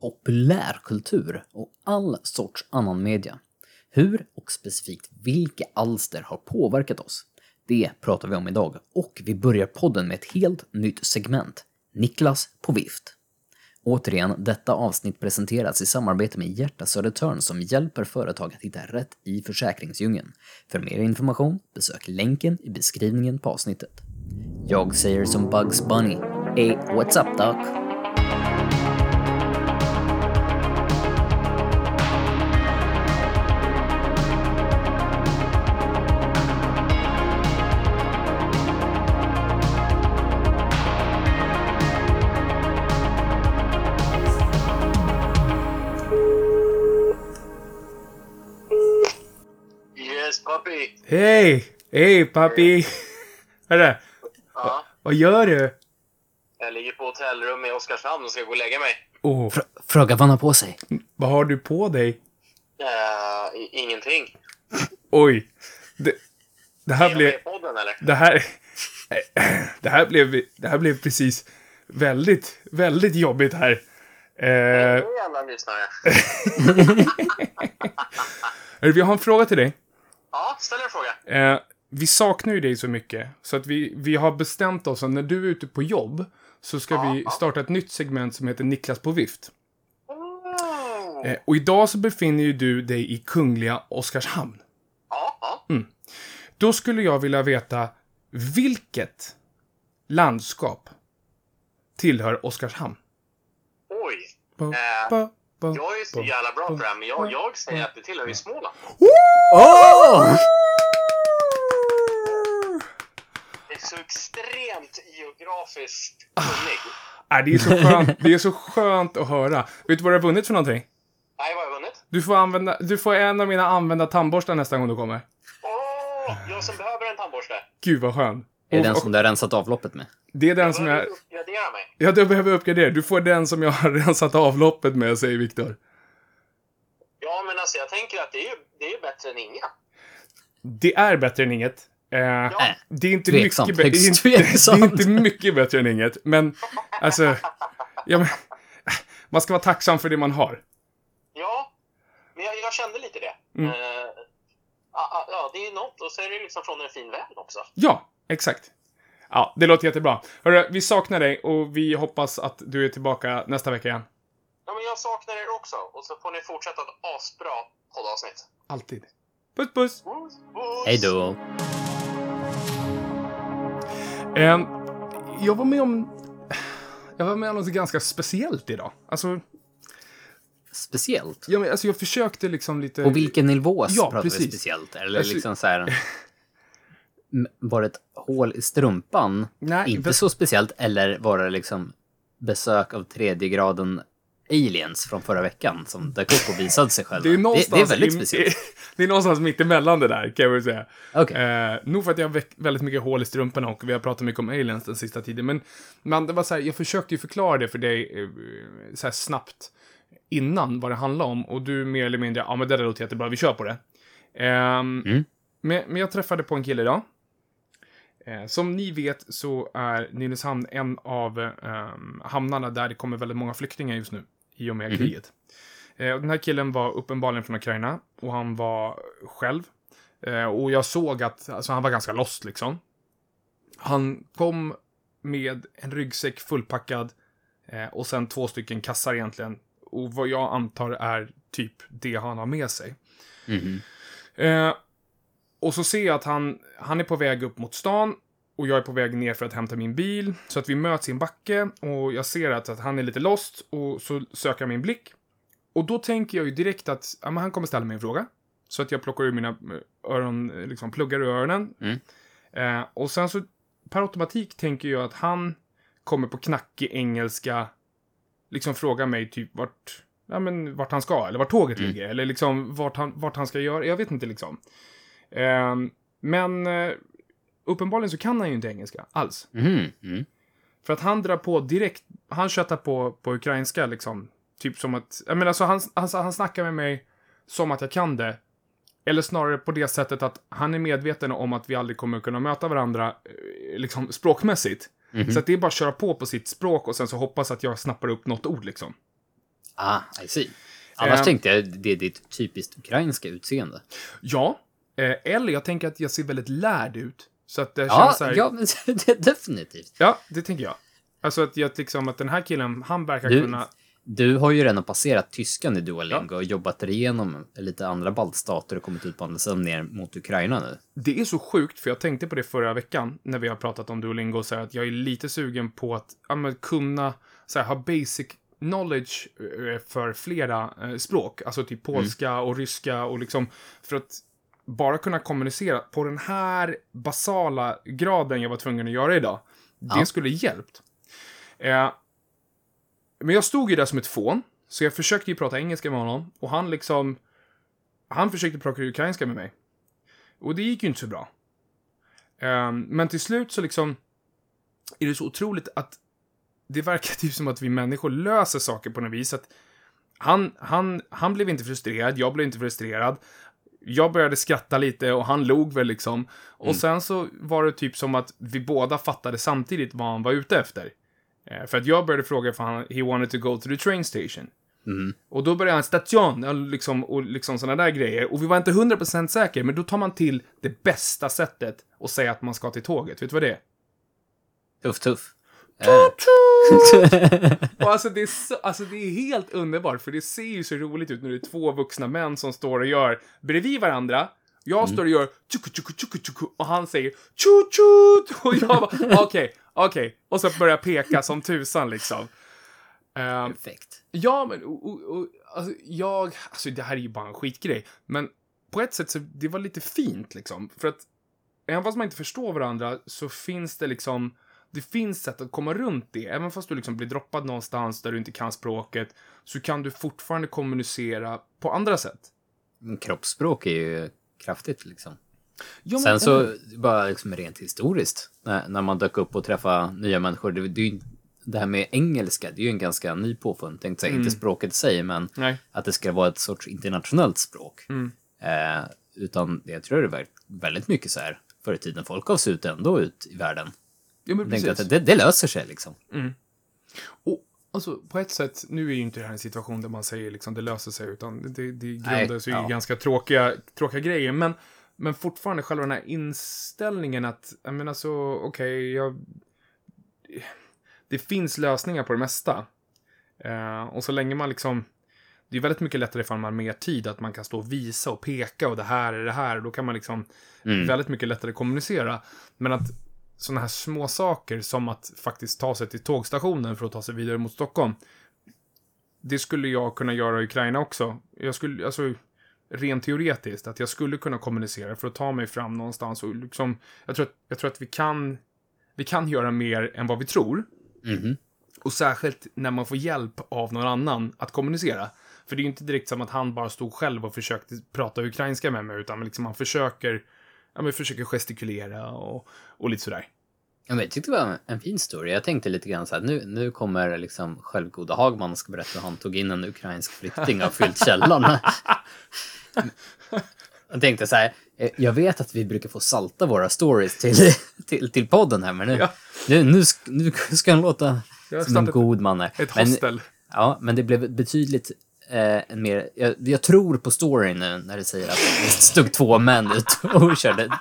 populärkultur och all sorts annan media. Hur och specifikt vilka alster har påverkat oss? Det pratar vi om idag och vi börjar podden med ett helt nytt segment. Niklas på vift. Återigen, detta avsnitt presenteras i samarbete med Hjärta Södertörn som hjälper företag att hitta rätt i försäkringsdjungeln. För mer information, besök länken i beskrivningen på avsnittet. Jag säger som Bugs Bunny. Hey, what's up doc? Hej! Hej pappi! Hörru, Ja, vad gör du? jag ligger på hotellrum i Oskarshamn och ska gå och lägga mig. Åh, Fr- fråga vad han har på sig. vad har du på dig? Uh, ingenting. Oj. Det, det här Är blev... podden eller? Det här... Det här blev, det här blev precis väldigt, väldigt jobbigt här. Eh, Nu jävlar lyssnare. vi har en fråga till dig. Ja, ställ en fråga. Eh, vi saknar ju dig så mycket, så att vi, vi har bestämt oss att när du är ute på jobb så ska Ja, vi starta ett nytt segment som heter Niklas på vift. Mm. Eh, och idag så befinner ju du dig i Kungliga Oskarshamn. Ja, ja. Då skulle jag vilja veta vilket landskap tillhör Oskarshamn? Oj. Ba, Eh, ba, Jag är så ba. jävla bra på det här, men jag, jag säger att det tillhör ju Småland. Åh! Det är så extremt geografiskt Ah. kunnig. Nej, det, är så skönt, det är så skönt att höra. Vet du vad du har vunnit för någonting? Nej, vad har jag vunnit? Du får, använda, du får en av mina använda tandborstar nästa gång du kommer. Åh, jag som behöver en tandborste. Gud vad skön. Är det Och- den som du har rensat avloppet med? det är den Jag som jag... Ja, du behöver uppgradera. Du får den som jag har rensat avloppet med, säger Viktor. Ja, men alltså jag tänker att det är ju, det är ju bättre än inga. Det är bättre än inget. Eh, Ja. Det är inte Tveksamt, mycket bättre. Det, är inte- det är inte mycket bättre än inget. Men, alltså... Ja, men, man ska vara tacksam för det man har. Ja, men jag, jag kände lite det. Mm. Eh, ja, det är något. Och så är det liksom från en fin vän också. Ja, exakt. Ja, det låter jättebra. Hörru, vi saknar dig och vi hoppas att du är tillbaka nästa vecka igen. Ja, men jag saknar er också. Och så får ni fortsätta ett asbra poddavsnitt. Alltid. Puss, puss! Puss, puss. Hej då. Ehm, jag var med om... Jag var med om något ganska speciellt idag. Alltså, Speciellt. jag, men, alltså jag försökte liksom lite... På vilken nivå Ja, pratar vi precis. speciellt? Eller Alltså- liksom så här... Var det ett hål i strumpan? Nej, Inte men- så speciellt. Eller var det liksom besök av tredje graden aliens från förra veckan som dök upp och visade sig själva? Det är någonstans, det, är väldigt speciellt. det är någonstans mitt emellan det där, kan jag väl säga. Okej. Eh, nog för att jag har väldigt mycket hål i strumporna och vi har pratat mycket om aliens den sista tiden. Men, men det var så här, jag försökte ju förklara det för dig eh, så här snabbt innan vad det handlade om. Och du mer eller mindre, ja men det där låter jättebra, vi kör på det. Ehm, Mm. men, men jag träffade på en kille idag. Eh, som ni vet så är Nynäshamn en av eh, hamnarna där det kommer väldigt många flyktingar just nu. I och med Mhm. kriget. Eh, den här killen var uppenbarligen från Ukraina. Och han var själv. Eh, och jag såg att alltså, han var ganska lost liksom. Han kom med en ryggsäck fullpackad. Och sen två stycken kassar egentligen. Och vad jag antar är typ det han har med sig. Mhm. Eh, och så ser jag att han, han är på väg upp mot stan och jag är på väg ner för att hämta min bil. Så att vi möts i en backe och jag ser att, att han är lite lost och så söker jag min blick. Och då tänker jag ju direkt att ja, men han kommer ställa mig en fråga. Så att jag plockar ur mina eh, öron, liksom pluggar ur öronen. Mm. Eh, och sen så per automatik tänker jag att han kommer på knackig engelska liksom fråga mig typ vart, ja, men vart han ska, eller vart tåget Mm. ligger, eller liksom vart han, vart han ska göra, jag vet inte liksom. Ehm, men eh, uppenbarligen så kan han ju inte engelska alls. Mhm. Mm. För att han drar på direkt, han köttar på, på ukrainska liksom. Typ som att, jag menar alltså han, han, han snackar med mig som att jag kan det. Eller snarare på det sättet att han är medveten om att vi aldrig kommer kunna möta varandra eh, liksom språkmässigt. Mhm. Så att det är bara att köra på på sitt språk och sen så hoppas att jag snappar upp något ord liksom. Ah, I see. Annars Ehm. tänkte jag det är ditt typiskt ukrainska utseende. Ja, eller jag tänker att jag ser väldigt lärd ut. Så att det Ja, känns så här, ja det, definitivt. ja, det tänker jag. Alltså att, jag, liksom, att den här killen, han verkar Du- kunna... Du har ju redan passerat tyskan i Duolingo och jobbat igenom lite andra baltstater och kommit ut på andra sidan ner mot Ukraina nu. Det är så sjukt, för jag tänkte på det förra veckan när vi har pratat om Duolingo, så här, att jag är lite sugen på att ja, kunna så här, ha basic knowledge eh, för flera eh, språk. Alltså typ polska och ryska och liksom för att bara kunna kommunicera på den här basala graden jag var tvungen att göra idag. Det Ja. skulle hjälpt. Eh, men jag stod ju där som ett fån, så jag försökte ju prata engelska med honom och han liksom han försökte prata ukrainska med mig. Och det gick ju inte så bra. Ehm, men till slut så liksom är det så otroligt att det verkar typ som att vi människor löser saker på något vis. Att han, han, han blev inte frustrerad, jag blev inte frustrerad. Jag började skratta lite och han log väl liksom. Och sen så var det typ som att vi båda fattade samtidigt vad han var ute efter. Eh, för att jag började fråga för han, he wanted to go to the train station. Mm. Och då började han station och liksom, och liksom sådana där grejer. Och vi var inte 100% säkra, men då tar man till det bästa sättet och säga att man ska till tåget. Vet du vad det är? Tuff, tuff. Och alltså det, är så, alltså det är helt underbart, för det ser ju så roligt ut när det är två vuxna män som står och gör bredvid varandra. Jag står och gör tjuku tjuku tjuku tjuku och han säger tju tju och jag bara okej, okej. Och så börjar jag peka som tusan liksom. Ehm, Perfekt. Ja, men och, och, och, alltså, jag... Alltså, det här är ju bara en skitgrej. Men på ett sätt så det var lite fint, liksom. För att även fast man inte förstår varandra så finns det liksom... Det finns sätt att komma runt det. Även fast du liksom blir droppad någonstans där du inte kan språket så kan du fortfarande kommunicera på andra sätt. Men Kroppsspråk är ju kraftigt liksom. Ja, men- Sen så, bara liksom rent historiskt, när, när man dök upp och träffade nya människor, det, det, är ju, det här med engelska, det är ju en ganska ny påfund. Tänkte säga, inte språket i sig, men Nej. att det ska vara ett sorts internationellt språk. Mm. Eh, utan jag tror det är väldigt, mycket så här, förr i tiden, folk gav sig ut ändå ut i världen. Ja, men Tänkte precis. att det, det löser sig liksom. Och alltså, på ett sätt, nu är ju inte det här en situation där man säger liksom det löser sig, utan det, det grundar sig ja. i ganska tråkiga, tråkiga grejer. Men, men fortfarande själva den här inställningen att, jag menar så, okej, jag... Det finns lösningar på det mesta. Eh, och så länge man liksom... Det är väldigt mycket lättare ifall man har mer tid, att man kan stå och visa och peka och det här är det här. Och då kan man liksom Mm. väldigt mycket lättare kommunicera. Men att sådana här små saker som att faktiskt ta sig till tågstationen för att ta sig vidare mot Stockholm. Det skulle jag kunna göra i Ukraina också. Jag skulle, alltså, rent teoretiskt, att jag skulle kunna kommunicera för att ta mig fram någonstans och liksom, jag tror att, jag tror att vi kan, vi kan göra mer än vad vi tror. Mhm. Och särskilt när man får hjälp av någon annan att kommunicera. För det är ju inte direkt som att han bara stod själv och försökte prata ukrainska med mig, utan liksom han försöker, ja men försöker gestikulera och, och lite sådär. Ja, men jag tyckte det var en fin story. Jag tänkte lite grann så här, nu, nu kommer liksom självgoda Hagman och ska berätta hur han tog in en ukrainsk flykting och fyllt källaren. jag tänkte så här, eh, jag vet att vi brukar få salta våra stories till, till, till podden här, men nu, Ja. nu, nu, nu ska han låta som en god man här. Ett Men- hostel. Ja, men det blev betydligt eh, en mer... Jag, jag tror på storyn nu när det säger att det stod två män ut och körde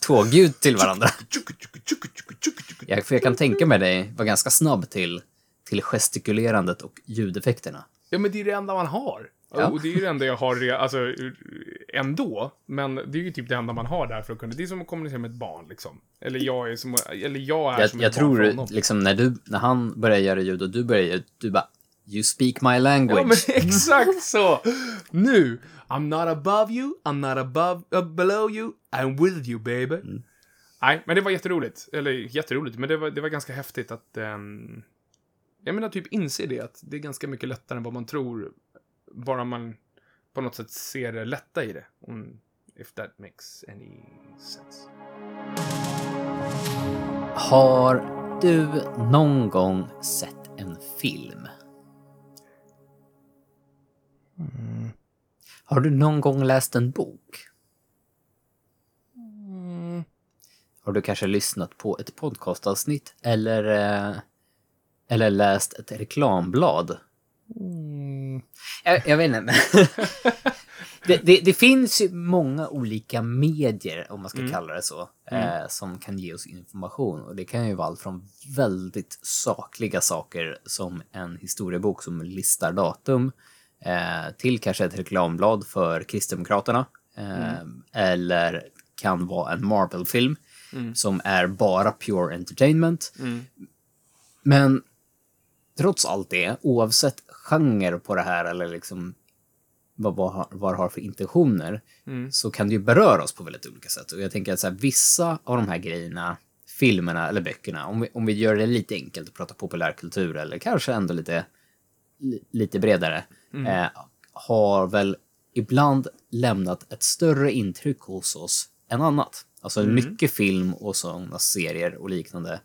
tågljud till varandra. Jag, för jag kan tänka mig dig var ganska snabb till, till gestikulerandet och ljudeffekterna. Ja, men det är det enda man har. Ja. Och det är ju det enda jag har, alltså, ändå. Men det är ju typ det enda man har där för att kunna, det är som att kommunicera med ett barn liksom. Eller jag är som, eller jag är Jag, som jag ett barn tror honom. liksom när, du, när han börjar göra ljud och du börjar göra du bara You speak my language. Ja, men exakt så! Nu! I'm not above you, I'm not above, uh, below you, I'm with you baby. Mm. Nej, men det var jätteroligt. Eller jätteroligt, men det var, det var ganska häftigt att... Um, jag menar typ inse det, att det är ganska mycket lättare än vad man tror. Bara man på något sätt ser det lätta i det. Om, if that makes any sense. Har du någon gång sett en film? Har du någon gång läst en bok? Har du kanske lyssnat på ett podcastavsnitt eller, eh, eller läst ett reklamblad? jag, jag vet inte. det, det, det finns ju många olika medier, om man ska kalla det så, eh, som kan ge oss information. Och det kan ju vara allt från väldigt sakliga saker som en historiebok som listar datum eh, till kanske ett reklamblad för Kristdemokraterna. Eh, Eller kan vara en Marvel-film som är bara pure entertainment. Men trots allt det, oavsett genre på det här eller liksom vad, vad, det har för intentioner, så kan det ju beröra oss på väldigt olika sätt. Och jag tänker att så här, vissa av de här grejerna, filmerna eller böckerna, om vi, om vi gör det lite enkelt och pratar populärkultur eller kanske ändå lite, li, lite bredare, eh, har väl ibland lämnat ett större intryck hos oss än annat. Alltså mycket film och sådana serier och liknande.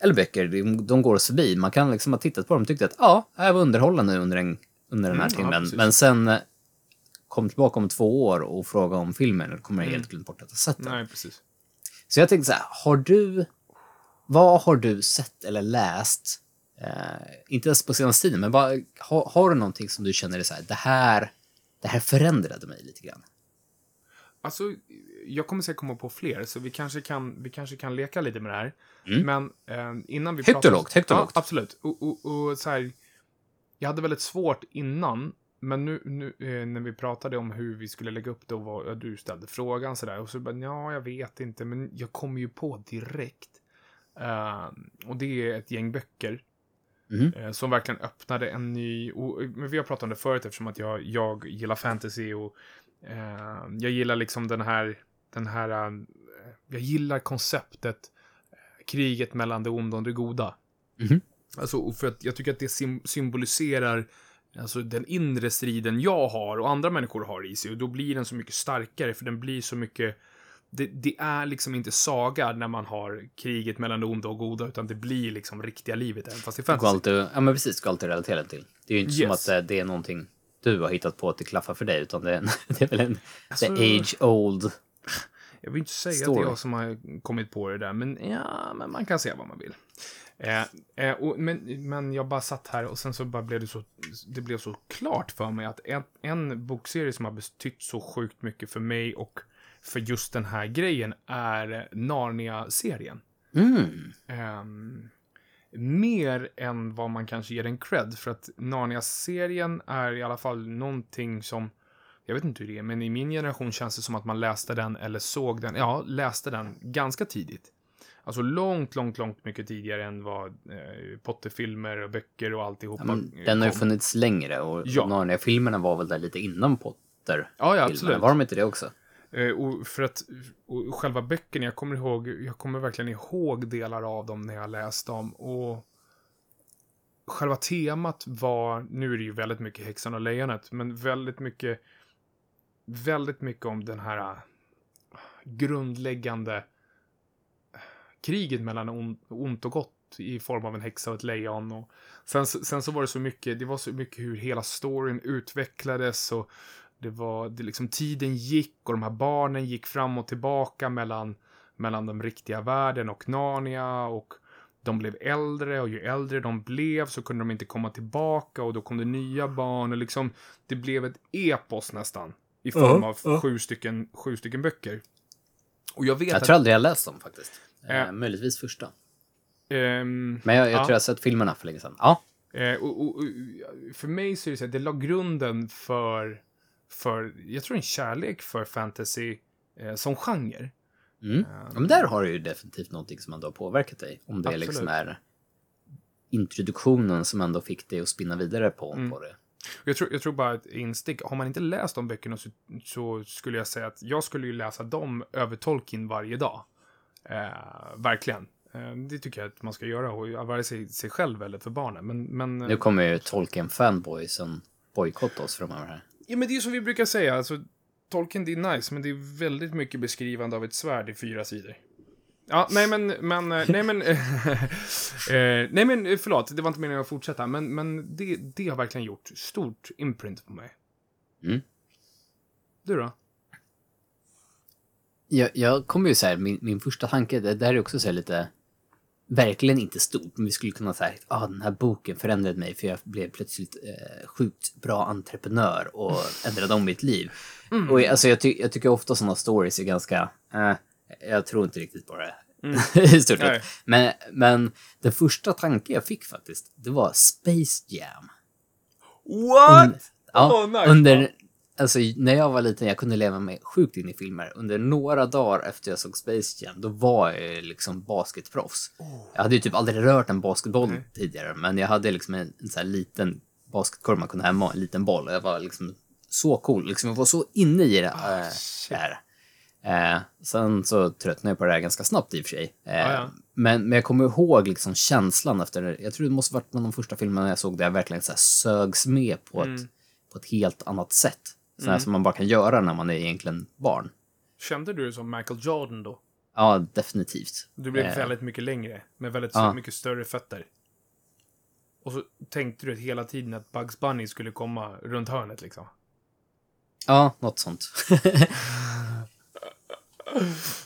Eller böcker, de, de går oss förbi. Man kan liksom ha tittat på dem och tyckt att ja, jag var underhållande under, en, under den här Mm, ja, timmen. precis. men sen eh, kom tillbaka om två år och fråga om filmen, och kommer jag helt glömt bort att ha sett den. Nej, precis. Så jag tänkte så här, har du... Vad har du sett eller läst? Eh, inte ens på senaste tiden, men bara, har, har du någonting som du känner är så här, det här, det här förändrade mig lite grann? Alltså, jag kommer säkert komma på fler, så vi kanske kan, vi kanske kan leka lite med det här. Men eh, innan vi Mm. Högt och lågt, högt och ja, lågt. Absolut. Och, och, och så här, jag hade väldigt svårt innan, men nu, nu eh, när vi pratade om hur vi skulle lägga upp det och vad, du ställde frågan sådär, och så bara, ja, jag vet inte, men jag kom ju på direkt. Eh, och det är ett gäng böcker Mhm. eh, som verkligen öppnade en ny... Och, men vi har pratat om det förut eftersom att jag, jag gillar fantasy och eh, jag gillar liksom den här... Den här eh, jag gillar konceptet eh, kriget mellan det onda och det goda. Mhm. Alltså, för att jag tycker att det sym symboliserar alltså, den inre striden jag har och andra människor har i sig. Och då blir den så mycket starkare, för den blir så mycket... Det, det är liksom inte saga när man har kriget mellan det onda och goda, utan det blir liksom riktiga livet, även fast det är fantasy. alltid, ja men precis, går alltid relatera till. Det är ju inte som Yes. att eh, det är någonting du har hittat på att det klaffar för dig, utan det är, det är väl en Alltså- the age old. Jag vill inte säga att Story. det är jag som har kommit på det där, men ja, men man kan säga vad man vill. Eh, eh, och, men, men jag bara satt här och sen så bara blev det så, det blev så klart för mig att en, en bokserie som har betytt så sjukt mycket för mig och för just den här grejen är Narnia-serien. Mm. Ehm, mer än vad man kanske ger den cred, för att Narnia-serien är i alla fall någonting som, jag vet inte hur det är, men i min generation känns det som att man läste den eller såg den, ja, läste den ganska tidigt. Alltså långt, långt, långt mycket tidigare än vad eh, Potter-filmer och böcker och alltihopa Ja, den har ju funnits längre och Ja. Narnia-filmerna var väl där lite innan Potter. Ja, ja, absolut. Var de inte det också? Eh, och för att, och själva böckerna, jag kommer ihåg, jag kommer verkligen ihåg delar av dem när jag läste dem. Och själva temat var, nu är det ju väldigt mycket Häxan och Lejonet, men väldigt mycket, väldigt mycket om den här ah, grundläggande ah, kriget mellan on- ont och gott i form av en häxa och ett lejon. Och sen, sen så var det så mycket, det var så mycket hur hela storyn utvecklades och det var, det liksom tiden gick och de här barnen gick fram och tillbaka mellan, mellan den riktiga världen och Narnia och de blev äldre och ju äldre de blev så kunde de inte komma tillbaka och då kom det nya barn och liksom det blev ett epos nästan i form av ja. sju, stycken, sju stycken böcker. Och jag vet Jag att... tror aldrig jag läst dem faktiskt. Eh, Ja. möjligtvis första. ehm, Men jag, jag Ja. tror jag sett filmerna för länge sedan. Ja. Eh, och, och, och, för mig så är det så att det la grunden för, för, jag tror en kärlek för fantasy eh, som genre. Mm. ja men där har du ju definitivt någonting som ändå har påverkat dig. Om det Absolut. liksom är introduktionen som ändå fick dig att spinna vidare på, Mm. på det. Jag tror, jag tror bara ett instick, har man inte läst de böckerna så, så skulle jag säga att jag skulle ju läsa dem över Tolkien varje dag. Eh, verkligen. Eh, det tycker jag att man ska göra, och vare sig sig själv eller för barnen. Men, men, Nu kommer ju Tolkien-fanboysen bojkotta oss framöver här. Ja, men det är som vi brukar säga, alltså, Tolkien det är nice, men det är väldigt mycket beskrivande av ett svärd i fyra sidor. Ja, nej men, men, eh, nej men, eh, nej men eh, förlåt, det var inte meningen att fortsätta, men, men det, det har verkligen gjort stort imprint på mig. Mm. Du då? Jag, jag kommer ju så här, min, min första tanke, det där är också så här lite verkligen inte stort, men vi skulle kunna säga att ah, den här boken förändrade mig för jag blev plötsligt eh, sjukt bra entreprenör och ändrade om mitt liv. Mm. Och alltså, jag, ty jag tycker ofta sådana stories är ganska, eh, jag tror inte riktigt på det. I stort Mm. Nej. sett. Men, men den första tanken jag fick faktiskt, det var Space Jam. What? Ja, Åh, nice. under, alltså, när jag var liten, jag kunde leva mig sjukt in i filmer. Under några dagar efter jag såg Space Jam, då var jag liksom basketproffs. Jag hade ju typ aldrig rört en basketboll Nej. tidigare, men jag hade liksom en, en sån här liten basketkorg man kunde hemma, en liten boll. Jag var liksom så cool, liksom, jag var så inne i det shit. där. Eh, sen så tröttnade jag på det här ganska snabbt i och för sig. Eh, Ja, ja. Men, men jag kommer ihåg liksom känslan efter, jag tror det måste varit en av de första filmerna jag såg där jag verkligen så här sögs med på, Mm. ett, på ett helt annat sätt. Så här som man bara kan göra när man är egentligen barn. Kände du dig som Michael Jordan då? Ja, definitivt. Du blev Eh, väldigt mycket längre, med väldigt Ja. mycket större fötter. Och så tänkte du hela tiden att Bugs Bunny skulle komma runt hörnet liksom. Ja, något sånt.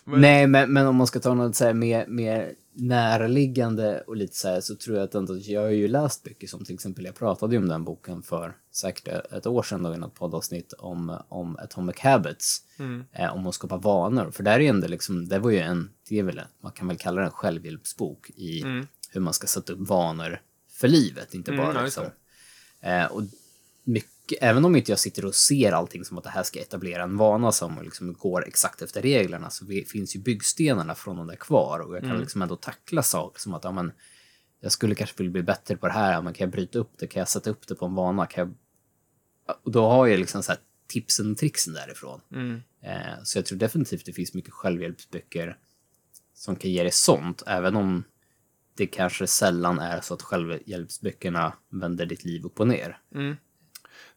Men- Nej, men, men om man ska ta något så här mer, mer närliggande och lite så här så tror jag att ändå, jag har ju läst böcker som till exempel, jag pratade ju om den boken för säkert ett år sedan då i något poddavsnitt om, om Atomic Habits, Mm. eh, om att skapa vanor. För där är ju ändå liksom, det var ju en, det är väl, man kan väl kalla det en självhjälpsbok i Mm. hur man ska sätta upp vanor för livet, inte Mm, bara just liksom. Eh, och mycket, även om inte jag sitter och ser allting som att det här ska etablera en vana som liksom går exakt efter reglerna så finns ju byggstenarna från de där kvar och jag kan Mm. liksom ändå tackla saker som att ja, men, jag skulle kanske vilja bli bättre på det här, men kan jag bryta upp det, kan jag sätta upp det på en vana, kan jag... Och då har jag liksom så här tipsen och tricksen därifrån. Mm. Eh, så jag tror definitivt det finns mycket självhjälpsböcker som kan ge dig sånt, även om det kanske sällan är så att självhjälpsböckerna vänder ditt liv upp och ner. Mm.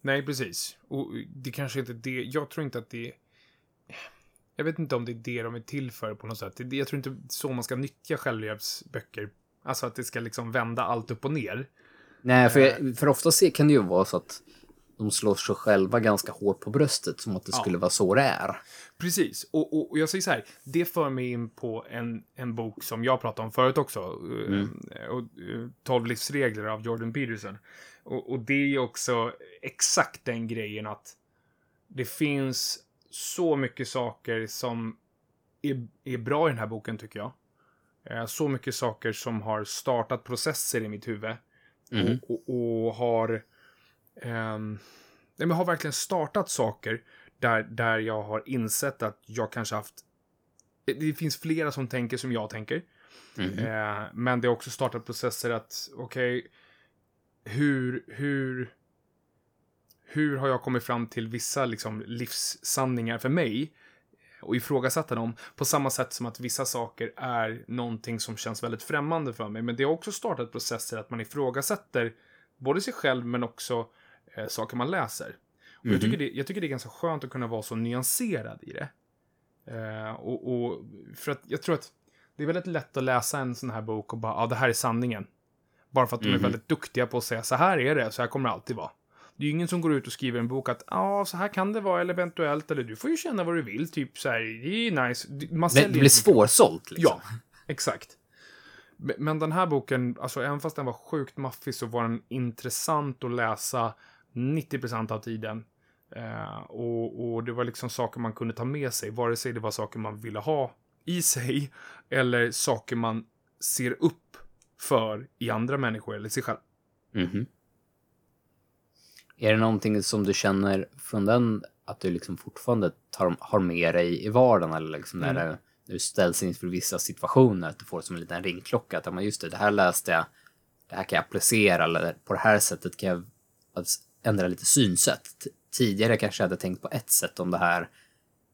Nej, precis. Och det kanske inte är det. Jag tror inte att det Jag vet inte om det är det de är till för på något sätt. Jag tror inte så man ska nyttja självhjälpsböcker. Alltså att det ska liksom vända allt upp och ner. Nej, för, jag, för ofta kan det ju vara så att de slår sig själva ganska hårt på bröstet, som att det Ja. skulle vara så det är. Precis. Och, och, och jag säger så här, det för mig in på en, en bok som jag pratade om förut också. eh, Och, eh, 12 livsregler av Jordan Peterson. Och, och det är ju också exakt den grejen att det finns så mycket saker som är, är bra i den här boken tycker jag. Eh, Så mycket saker som har startat processer i mitt huvud. Mhm. Och, och, och har... ehm, nej, men har verkligen startat saker där, där jag har insett att jag kanske haft... Det finns flera som tänker som jag tänker. Mhm. Eh, men det har också startat processer att, okej, hur, hur, hur har jag kommit fram till vissa liksom, livssanningar för mig och ifrågasätta dem på samma sätt som att vissa saker är någonting som känns väldigt främmande för mig. Men det har också startat processer att man ifrågasätter både sig själv men också eh, saker man läser. Och jag, Mhm. tycker det, jag tycker det är ganska skönt att kunna vara så nyanserad i det. Eh, och, och för att jag tror att det är väldigt lätt att läsa en sån här bok och bara, ja, det här är sanningen. Bara för att de är Mhm. väldigt duktiga på att säga, så här är det, så här kommer det alltid vara. Det är ju ingen som går ut och skriver en bok att, ja, så här kan det vara, eller eventuellt, eller du får ju känna vad du vill, typ så här, det är nice. Man Det, det blir svårsålt liksom. Ja, exakt. Men- Men den här boken, alltså även fast den var sjukt maffig så var den intressant att läsa 90% av tiden. Eh, och, och det var liksom saker man kunde ta med sig, vare sig det var saker man ville ha i sig eller saker man ser upp för i andra människor eller sig själv. Mhm. Är det någonting som du känner från den att du liksom fortfarande tar, har med dig i vardagen eller liksom när, Mm. det, när du ställs inför vissa situationer att du får som en liten ringklocka att men just det, det här läste jag, det här kan jag applicera eller på det här sättet kan jag alltså, ändra lite synsätt. Tidigare kanske jag hade tänkt på ett sätt om det här,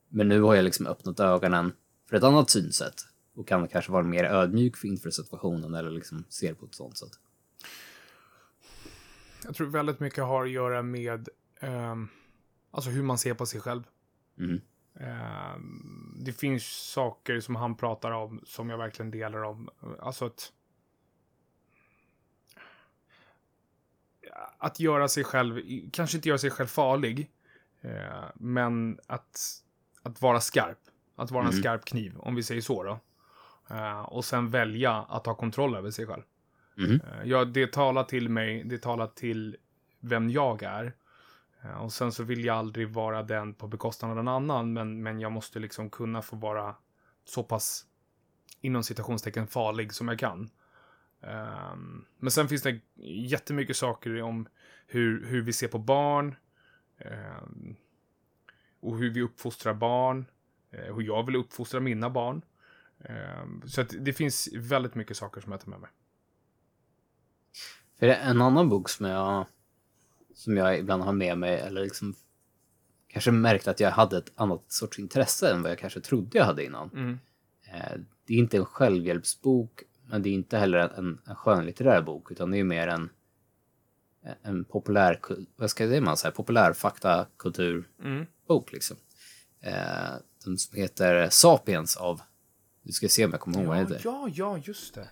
men nu har jag liksom öppnat ögonen för ett annat synsätt och kan kanske vara mer ödmjuk inför situationen eller liksom ser på ett sånt sätt. Jag tror väldigt mycket har att göra med ehm, alltså hur man ser på sig själv. Mhm. Ehm, det finns saker som han pratar om som jag verkligen delar om. Alltså att... Att göra sig själv, kanske inte göra sig själv farlig, eh, men att, att vara skarp. Att vara en Mhm. skarp kniv, om vi säger så då. Eh, och sen välja att ha kontroll över sig själv. Mhm. Eh, ja, det talar till mig, det talar till vem jag är. Och sen så vill jag aldrig vara den på bekostnad av någon annan, men, men jag måste liksom kunna få vara så pass inom citationstecken farlig som jag kan. Ehm, men sen finns det jättemycket saker om hur, hur vi ser på barn. ehm, och hur vi uppfostrar barn. eh, hur jag vill uppfostra mina barn. Ehm, så det finns väldigt mycket saker som jag tar med mig. För det är en annan bok som jag, som jag ibland har med mig, eller liksom kanske märkt att jag hade ett annat sorts intresse än vad jag kanske trodde jag hade innan. Mm. Eh, Det är inte en självhjälpsbok, men det är inte heller en, en skönlitterär bok, utan det är mer en, en populär, vad ska jag säga, man, så här, populär faktakulturbok Mm. liksom. Eh, den som heter Sapiens av, du ska se om jag kommer ihåg vad den Ja, heter. ja, ja, just det.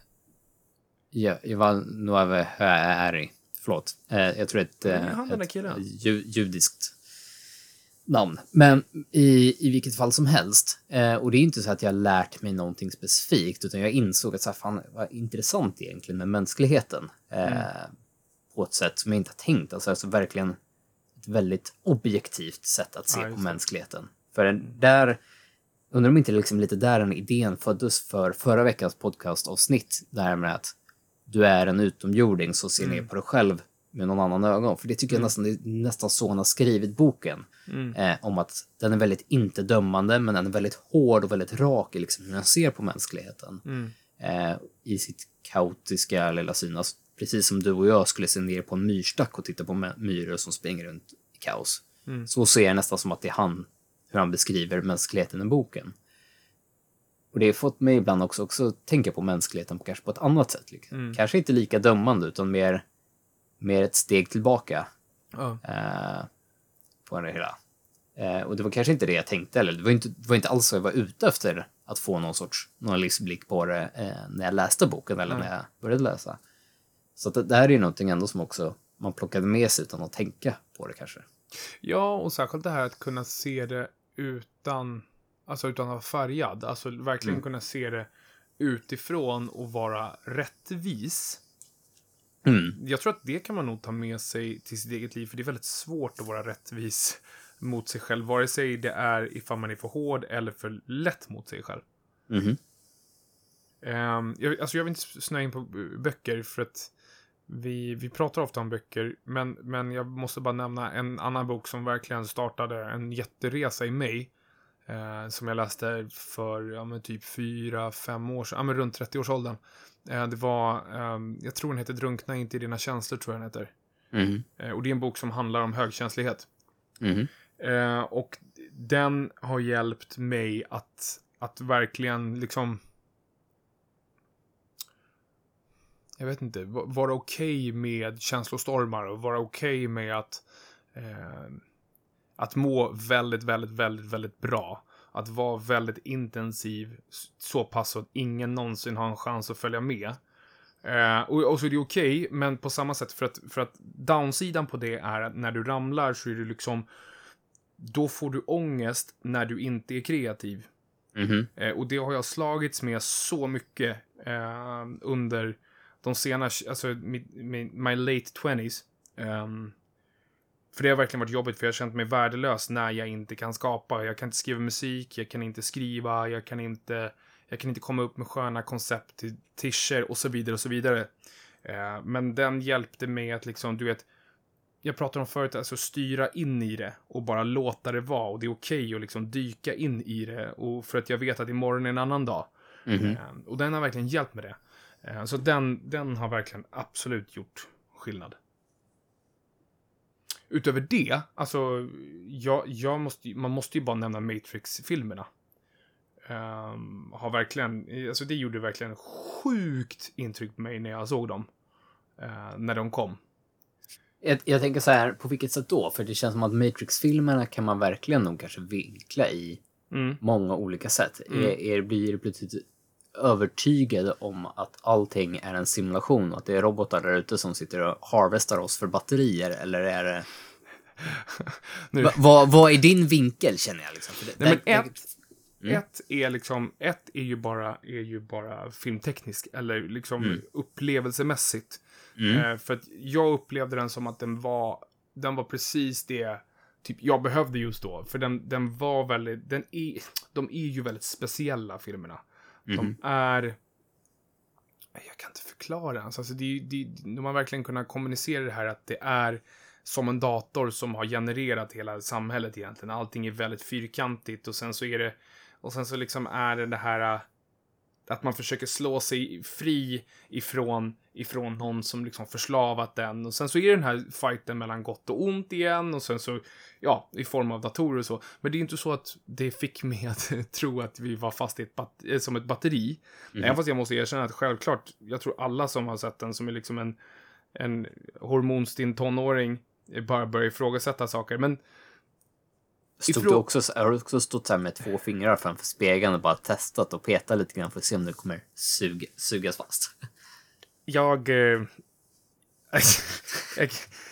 Ja, Yuval Noah Harari. Förlåt. Eh, jag tror det är Ja, ett, där ett ju, judiskt namn. Men i, i vilket fall som helst. Eh, och det är inte så att jag har lärt mig någonting specifikt, utan jag insåg att så här, fan, vad intressant egentligen med mänskligheten. Eh, På ett sätt som jag inte har tänkt. Alltså, alltså verkligen ett väldigt objektivt sätt att se Ja, på mänskligheten. För där, undrar om inte liksom lite där den idén föddes för förra veckans podcastavsnitt. Det här med att du är en utomjording så ser ner på dig själv med någon annan ögon. För det tycker jag nästan, det är nästan så han har skrivit boken. Eh, om att den är väldigt inte dömande, men den är väldigt hård och väldigt rak i liksom hur han ser på mänskligheten. Eh, I sitt kaotiska lilla syn. Alltså, precis som du och jag skulle se ner på en myrstack och titta på myror som springer runt i kaos. Så ser jag nästan som att det är han, hur han beskriver mänskligheten i boken. Och det har fått mig ibland också, också tänka på mänskligheten på, kanske på ett annat sätt. Liksom. Kanske inte lika dömande, utan mer, mer ett steg tillbaka Ja. eh, på det hela. Eh, och det var kanske inte det jag tänkte, eller det var inte, det var inte alls så jag var ute efter att få någon sorts någon livsblick på det eh, när jag läste boken eller när jag började läsa. Så det, det här är ju någonting ändå som också man plockade med sig utan att tänka på det kanske. Ja, och särskilt det här att kunna se det utan, alltså utan att vara färgad. Alltså verkligen kunna se det utifrån och vara rättvis. Mm. Jag tror att det kan man nog ta med sig till sitt eget liv, för det är väldigt svårt att vara rättvis mot sig själv, vare sig det är ifall man är för hård eller för lätt mot sig själv. Mhm. Um, jag, alltså jag vill inte snöa in på böcker för att vi, vi pratar ofta om böcker, men, men jag måste bara nämna en annan bok som verkligen startade en jätteresa i mig. eh, som jag läste för ja, typ fyra, fem år sedan, ja, runt 30-årsåldern. Uh, det var, ehm, jag tror den heter Drunkna inte i dina känslor, tror jag den heter. Eh, och det är en bok som handlar om högkänslighet. Eh, och den har hjälpt mig att, att verkligen liksom... Jag vet inte, va- vara okej med känslostormar och vara okej med att, eh, att må väldigt, väldigt, väldigt, väldigt bra. Att vara väldigt intensiv så pass att ingen någonsin har en chans att följa med. Eh, och, och så är det okej, men på samma sätt för att, för att downsidan på det är att när du ramlar så är det liksom då får du ångest när du inte är kreativ. Mhm. Eh, och det har jag slagits med så mycket eh, under de senaste, alltså my, my, my late 20s. Ehm, för det har verkligen varit jobbigt för jag har känt mig värdelös när jag inte kan skapa. Jag kan inte skriva musik, jag kan inte skriva, jag kan inte, jag kan inte komma upp med sköna koncept till tischer och så vidare och så vidare. Eh, men den hjälpte mig att liksom, du vet, jag pratade om förut, alltså styra in i det och bara låta det vara. Och det är okej att liksom dyka in i det. Och för att jag vet att imorgon är en annan dag. Mhm. Eh, och den har verkligen hjälpt med det. Eh, så den, den har verkligen absolut gjort skillnad. Utöver det, alltså, jag, jag måste, man måste ju bara nämna Matrix-filmerna. Ehm, har verkligen, alltså det gjorde verkligen sjukt intryck på mig när jag såg dem. eh, när de kom. Jag, jag tänker så här, på vilket sätt då? För det känns som att Matrix-filmerna kan man verkligen nog kanske vinkla i Mm. många olika sätt. Mm. Er, er blir plötsligt övertygade om att allting är en simulation och att det är robotar där ute som sitter och harvestar oss för batterier eller är det... Nu- Va, vad, vad är din vinkel känner jag liksom? Det, Nej, men ett- Mm. Ett är liksom, ett är ju bara, är ju bara filmteknisk, eller liksom Mm. upplevelsemässigt. Mm. Eh, för att jag upplevde den som att den var, den var precis det typ jag behövde just då. För den, den var väldigt, den är, de är ju väldigt speciella filmerna. Mhm. De är, jag kan inte förklara ens. Alltså det, det, de har verkligen kunnat kommunicera det här att det är som en dator som har genererat hela samhället egentligen. Allting är väldigt fyrkantigt och sen så är det, och sen så liksom är det det här att man försöker slå sig fri ifrån, ifrån någon som liksom förslavat den. Och sen så är det den här fighten mellan gott och ont igen. Och sen så, ja, i form av datorer och så. Men det är inte så att det fick mig att tro att vi var fast i ett bat- eh, som ett batteri. Mhm. Även fast jag måste erkänna att självklart, jag tror alla som har sett den som är liksom en, en hormonstinn tonåring eh, bara börjar ifrågasätta saker. Men Stod ifrå- du också, har du också stått så här med två fingrar framför spegeln och bara testat och petat lite grann för att se om det kommer sug, sugas fast? jag, eh, jag...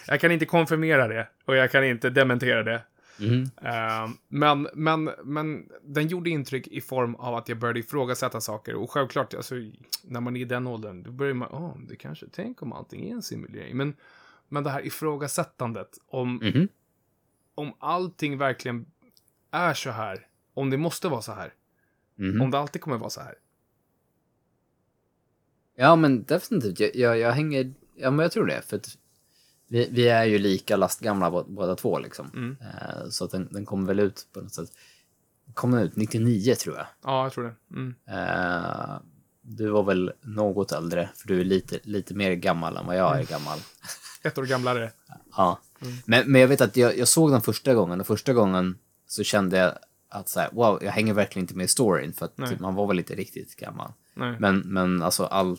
Jag kan inte konfirmera det och jag kan inte dementera det. Mhm. Eh, men, men, men den gjorde intryck i form av att jag började ifrågasätta saker. Och självklart, alltså, när man är i den åldern, då börjar man, åh, det kanske, tänk om allting är en simulering. Men, men det här ifrågasättandet, om, Mhm. Om allting verkligen är så här, om det måste vara så här, Mhm. om det alltid kommer vara så här. Ja, men definitivt. Jag, jag, jag hänger... Ja, men jag tror det. För att vi, vi är ju lika lastgamla bå- båda två liksom. Mm. Eh, så att den, den kommer väl ut på något sätt. Kom den ut 99 tror jag. Ja, jag tror det. Mm. Eh, du var väl något äldre, för du är lite, lite mer gammal än vad jag är gammal. Ett år gamlare. Ja. Men, men jag vet att jag, jag såg den första gången och första gången så kände jag att så här, wow, jag hänger verkligen inte med i storyn för att Nej. man var väl inte riktigt gammal. Nej. Men, men alltså all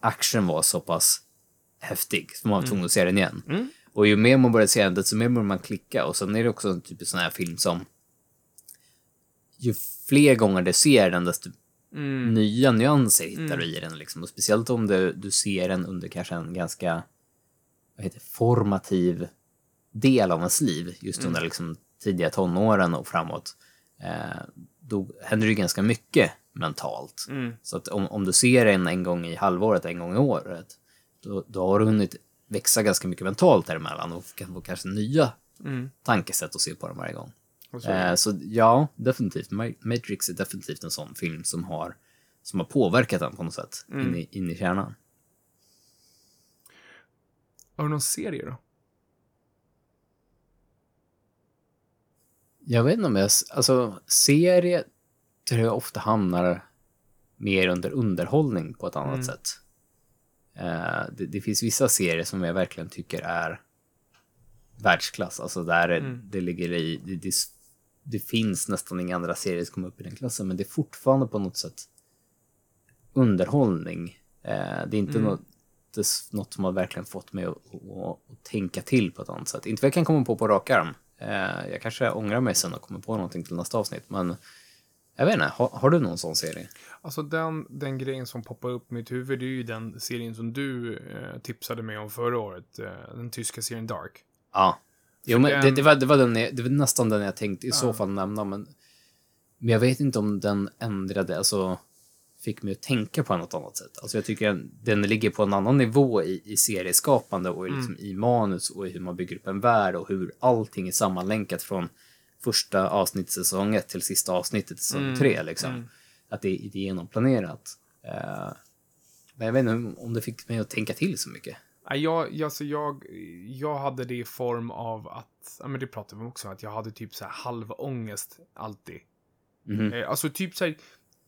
action var så pass häftig så man var tvungen att se den igen. Mm. Och ju mer man började se den, desto mer började man klicka. Och sen är det också en typ av sån här film som ju fler gånger du ser den, desto Mm. nya nyanser hittar du i den. Liksom. Och speciellt om du, du ser den under kanske en ganska vad heter, formativ del av ens liv, just under liksom, tidiga tonåren och framåt. Eh, då händer det ju ganska mycket mentalt. Mm. Så att om, om du ser den en gång i halvåret, en gång i året, då, då har du hunnit växa ganska mycket mentalt däremellan och kan få kanske nya Mm. tankesätt att se på den varje gång. Så- Eh, så ja, definitivt. Ma- Matrix är definitivt en sån film som har, som har påverkat den på något sätt Mm. in, i, in i kärnan. Har du någon serie då? Jag vet inte om jag... Alltså, serie tror jag ofta hamnar mer under underhållning på ett annat Mm. sätt. Eh, det, det finns vissa serier som jag verkligen tycker är världsklass. Alltså där är- Mm. det ligger i... Det, det, det finns nästan inga andra serier som kommer upp i den klassen, men det är fortfarande på något sätt underhållning. Eh, det är inte Mm. något, något som har verkligen fått mig att, att, att tänka till på ett annat sätt. Inte vad jag kan komma på på rak arm. Eh, jag kanske ångrar mig sen och kommer på någonting till nästa avsnitt, men jag vet inte, har, har du någon sån serie? Alltså den, den grejen som poppar upp i mitt huvud, det är ju den serien som du eh, tipsade mig om förra året. Eh, den tyska serien Dark. Ja. Jo, För men det, den- det, var, det, var den, jag- det var nästan den jag tänkte i så Ja. fall nämna, men, men jag vet inte om den ändrade, alltså fick mig att tänka på något annat sätt. Alltså jag tycker den, den ligger på en annan nivå i, i serieskapande och liksom Mm. i manus och i hur man bygger upp en värld och hur allting är sammanlänkat från första avsnittet säsong 1 till sista avsnittet säsong Mm, 3 liksom. mm. Att det, det är genomplanerat. Eh, men jag vet inte om det fick mig att tänka till så mycket. Jag, alltså jag, jag hade det i form av att, ja men det pratade vi om också, att jag hade typ så här halvångest alltid. Eh, alltså typ så här,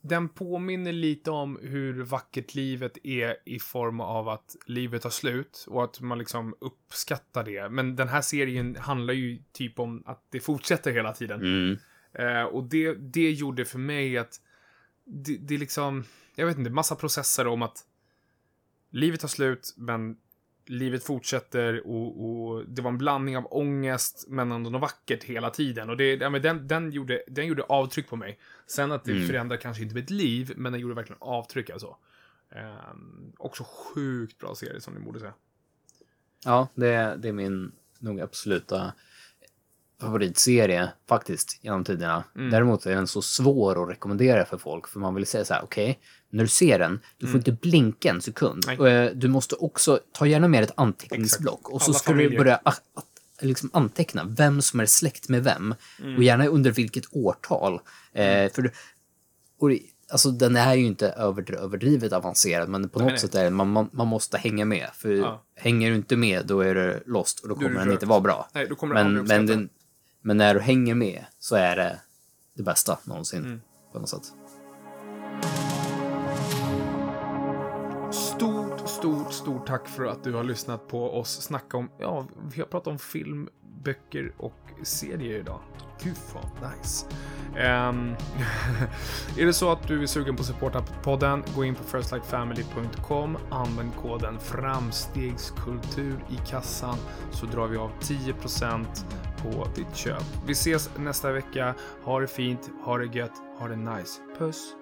den påminner lite om hur vackert livet är i form av att livet tar slut och att man liksom uppskattar det. Men den här serien handlar ju typ om att det fortsätter hela tiden. Mm. Eh, och det, det gjorde för mig att det, det är liksom, jag vet inte, massa processer om att livet tar slut, men livet fortsätter och, och det var en blandning av ångest men ändå något vackert hela tiden. Och det, ja, men den, den, gjorde, den gjorde avtryck på mig. Sen att det Mm. förändrar kanske inte mitt liv, men den gjorde verkligen avtryck alltså. Um, också sjukt bra serie som ni borde säga. Ja, det, det är min nog absoluta... favoritserie faktiskt genom tiderna. Mm. Däremot är den så svår att rekommendera för folk för man vill säga så här, okej, när du ser den, du får inte blinka en sekund. Nej. Och, eh, Du måste också ta gärna med ett anteckningsblock och så Alla ska du familjer. börja a- a- liksom anteckna vem som är släkt med vem Mm. och gärna under vilket årtal. Eh, för, du- och, alltså, den är ju inte överdri- överdrivet avancerad men på något nej. sätt är det, man, man, man måste hänga med. För Ja. hänger du inte med då är du lost och då kommer du den inte vara bra. Nej, du Men, men, den, men när du hänger med så är det det bästa någonsin. Mm. På något sätt. Stort, stort, tack för att du har lyssnat på oss snacka om, ja, vi har pratat om film, böcker och serier idag. Gud vad nice. Um, är det så att du är sugen på att supporta podden, gå in på firstlightfamily.com, använd koden framstegskultur i kassan så drar vi av 10% på ditt köp. Vi ses nästa vecka. Ha det fint, ha det gött, ha det nice. Puss!